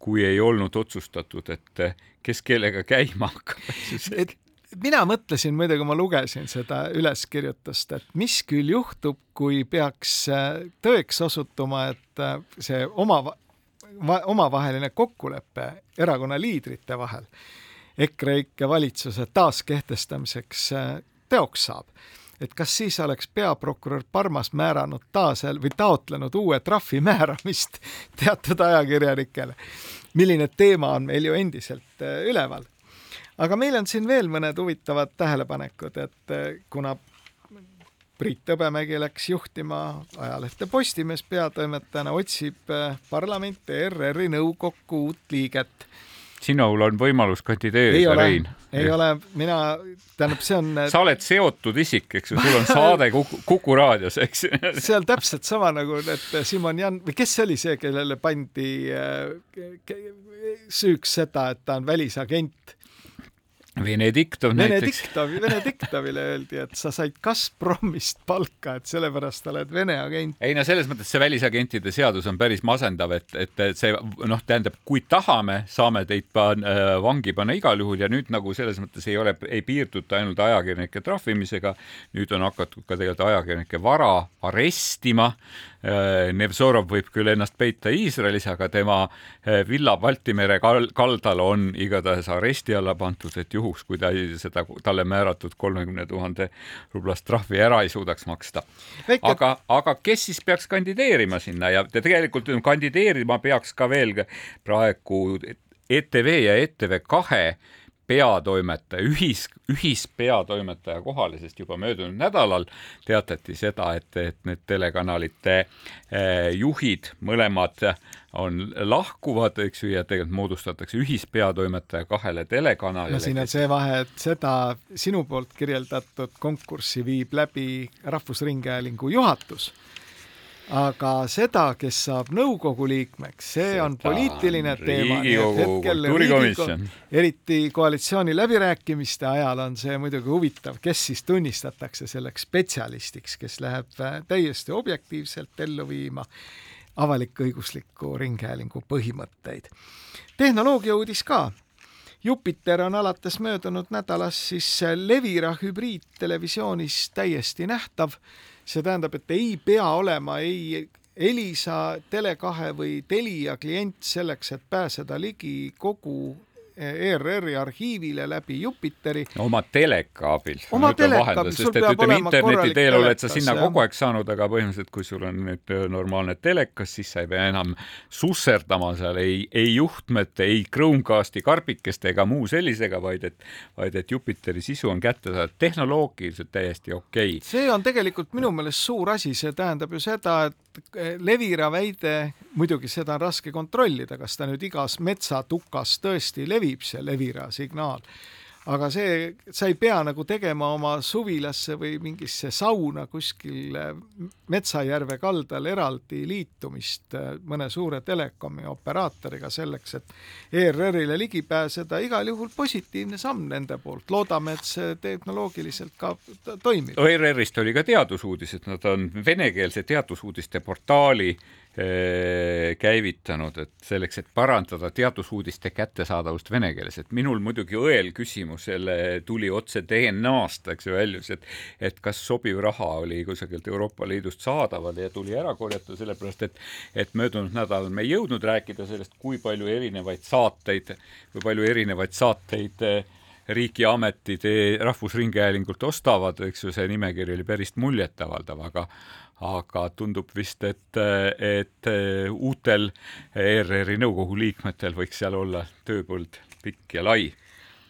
kui ei olnud otsustatud, et kes kellega käima hakkab et *laughs* mina mõtlesin muidugi, ma lugesin seda üleskirjutust, et mis küll juhtub, kui peaks äh, tõeks osutuma, et äh, see oma, omavaheline kokkulepe erakonna liidrite vahel EKREIKE valitsuse taaskehtestamiseks äh, teoks saab. et kas siis oleks peaprokurör Parmas määranud taas või taotlenud uue trahvi *laughs* määramist teatud ajakirjanikele. milline teema on meil ju endiselt äh, üleval. aga meil on siin veel mõned huvitavad tähelepanekud, et äh, kuna Priit Hõbemägi läks juhtima ajalehte Postimees peatoimetajana, otsib parlamenti ERR-i nõukokku uut liiget sinul on võimalus kandideerida, Rein. ei ole, mina, tähendab, see on. sa oled seotud isik, eks ju, sul on saade Kuku, Kuku raadios, eks. *laughs* See on täpselt sama nagu, et Simon Jan või kes see oli see, kellele pandi äh, süüks seda, et ta on välisagent Venediktov näiteks. Venediktov, Venediktovile öeldi, et sa said Gazpromist palka, et sellepärast oled Vene agent. ei no selles mõttes see välisagentide seadus on päris masendav, et, et see noh, tähendab, kui tahame, saame teid pan, äh, vangi panna igal juhul ja nüüd nagu selles mõttes ei ole, ei piirduta ainult ajakirjanike trahvimisega. nüüd on hakatud ka tegelikult ajakirjanike vara arestima Nevzorov võib küll ennast peita Iisraelis, aga tema äh, villa Balti mere kaldal on igatahes aresti alla pandud, et juhuks, kui ta ei, seda talle määratud kolmekümne tuhande rublast trahvi ära ei suudaks maksta. aga, aga kes siis peaks kandideerima sinna ja tegelikult kandideerima peaks ka veel praegu ETV ja ETV kahe peatoimetaja, ühis, ühispeatoimetaja kohale, sest juba möödunud nädalal teatati seda, et, et need telekanalite eh, juhid mõlemad on lahkuvad, eks ju, ja tegelikult moodustatakse ühispeatoimetaja kahele telekanalile. no siin on see vahe, et seda sinu poolt kirjeldatud konkurssi viib läbi Rahvusringhäälingu juhatus aga seda, kes saab nõukogu liikmeks, see seda on poliitiline teema. kultuurikomisjon. eriti koalitsiooni läbirääkimiste ajal on see muidugi huvitav, kes siis tunnistatakse selleks spetsialistiks, kes läheb äh, täiesti objektiivselt ellu viima avalik-õigusliku ringhäälingu põhimõtteid. tehnoloogia uudis ka Jupiter on alates möödunud nädalast siis Levira hübriidtelevisioonis täiesti nähtav see tähendab, et ei pea olema ei Elisa, Tele2 või Telia klient selleks, et pääseda ligi kogu ERR-i arhiivile läbi Jupiteri. oma teleka abil. oma teleka abil, sul peab ütleme, olema interneti teel oled sa sinna jah. kogu aeg saanud, aga põhimõtteliselt, kui sul on nüüd normaalne telekas, siis sa ei pea enam susserdama seal ei, ei juhtmete, ei Chromecasti karbikeste ega muu sellisega, vaid et, vaid et Jupiteri sisu on kättesaadav tehnoloogiliselt täiesti okei okay.. see on tegelikult minu meelest suur asi, see tähendab ju seda, et Levira väide, muidugi seda on raske kontrollida, kas ta nüüd igas metsatukas tõesti levib, see Levira signaal aga see, sa ei pea nagu tegema oma suvilasse või mingisse sauna kuskil Metsajärve kaldal eraldi liitumist äh, mõne suure telekomi operaatoriga selleks, et ERR-ile ligi pääseda, igal juhul positiivne samm nende poolt, loodame, et see tehnoloogiliselt ka toimib. ERR-ist oli ka teadusuudis, et nad on venekeelse teadusuudiste portaali käivitanud, et selleks, et parandada teadusuudiste kättesaadavust vene keeles, et minul muidugi õel küsimus selle tuli otse DNA-st, eks ju, väljus, et et kas sobiv raha oli kusagilt Euroopa Liidust saadaval ja tuli ära korjata, sellepärast et et möödunud nädalal me ei jõudnud rääkida sellest, kui palju erinevaid saateid või palju erinevaid saateid äh, riigiametid Rahvusringhäälingult ostavad, eks ju, see nimekiri oli päris muljetavaldav, aga aga tundub vist, et, et uutel ERR-i nõukogu liikmetel võiks seal olla tööpõld pikk ja lai.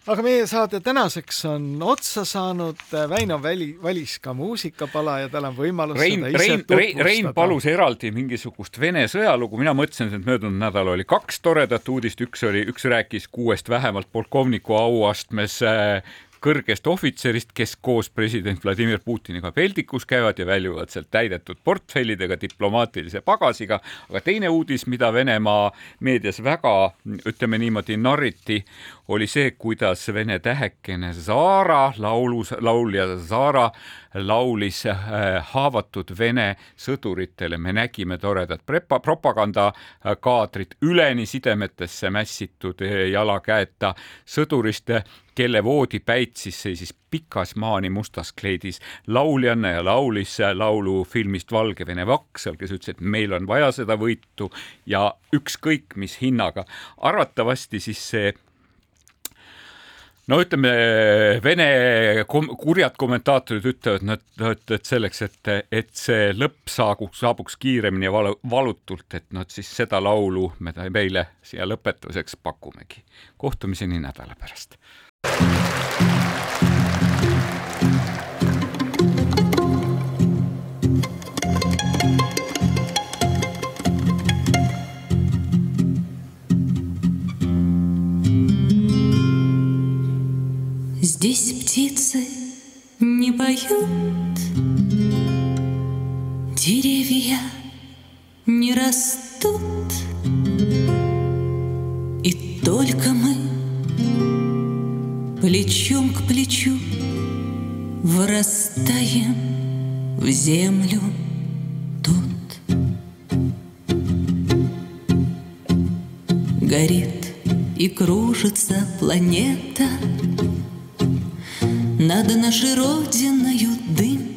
Aga meie saade tänaseks on otsa saanud, Väino väli, valis ka muusikapala ja tal on võimalus Rein, seda ise Rein, Rein, Rein palus eraldi mingisugust Vene sõjalugu, mina mõtlesin, et möödunud nädalal oli kaks toredat uudist, üks oli, üks rääkis kuuest vähemalt polkovniku auastmes äh, kõrgest ohvitserist, kes koos president Vladimir Putiniga peldikus käivad ja väljuvad sealt täidetud portfellidega, diplomaatilise pagasiga. aga teine uudis, mida Venemaa meedias väga, ütleme niimoodi, narriti, oli see, kuidas vene tähekene Zara, laulus, laulja Zara laulis äh, haavatud Vene sõduritele. me nägime toredat prepa, propagandakaadrit üleni sidemetesse mässitud äh, jalakäeta sõdurist, kelle voodipäitsis seisis pikas maani mustas kleidis lauljanna ja laulis laulu filmist Valgevene vaksal, kes ütles, et meil on vaja seda võitu ja ükskõik mis hinnaga. arvatavasti siis see no ütleme, Vene kom kurjad kommentaatorid ütlevad, no et, et, selleks, et, et see lõpp saabuks, saabuks kiiremini ja valu, valutult, et noh, siis seda laulu me meile siia lõpetuseks pakumegi. kohtumiseni nädala pärast. Здесь птицы не поют, деревья не растут, и только мы плечом к плечу вырастаем в землю тут. Горит и кружится планета Над нашей родиною дым.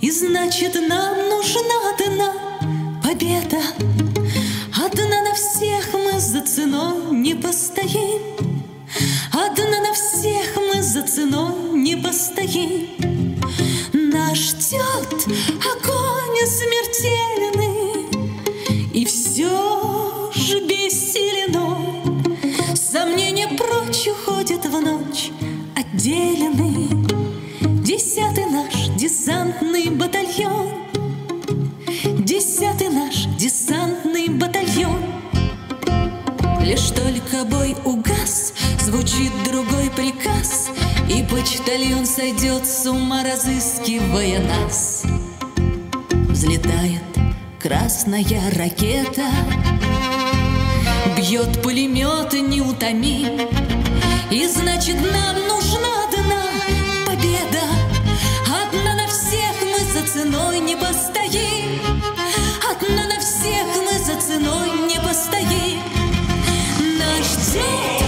И значит нам нужна одна победа. Одна на всех мы за ценой не постоим. Одна на всех мы за ценой не постоим. Нас ждет батальон Десятый наш десантный батальон Лишь только бой угас, звучит другой приказ, И почтальон сойдет с ума, разыскивая нас. Взлетает красная ракета, Бьет пулемет неутомим, И значит нам ценой не постоим, Одна на всех мы за ценой не постоим. Нас ждет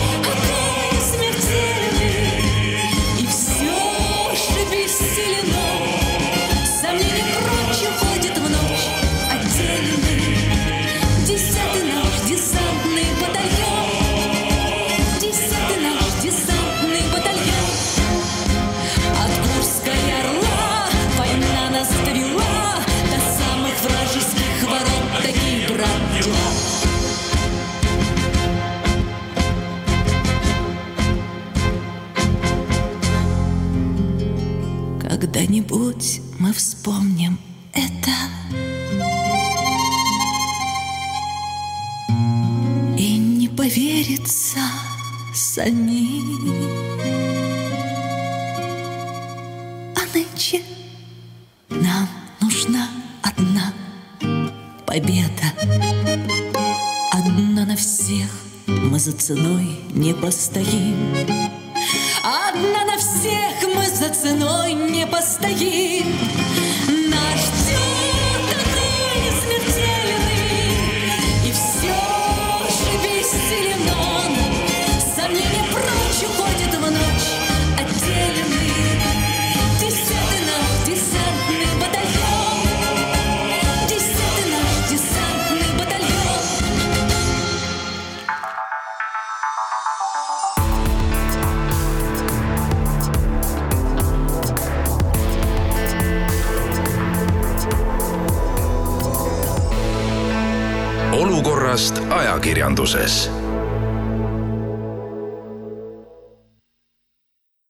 Когда-нибудь мы вспомним. Это И не поверится самим А нынче нам нужна одна победа. Одна на всех мы за ценой не постоим ценой не постоим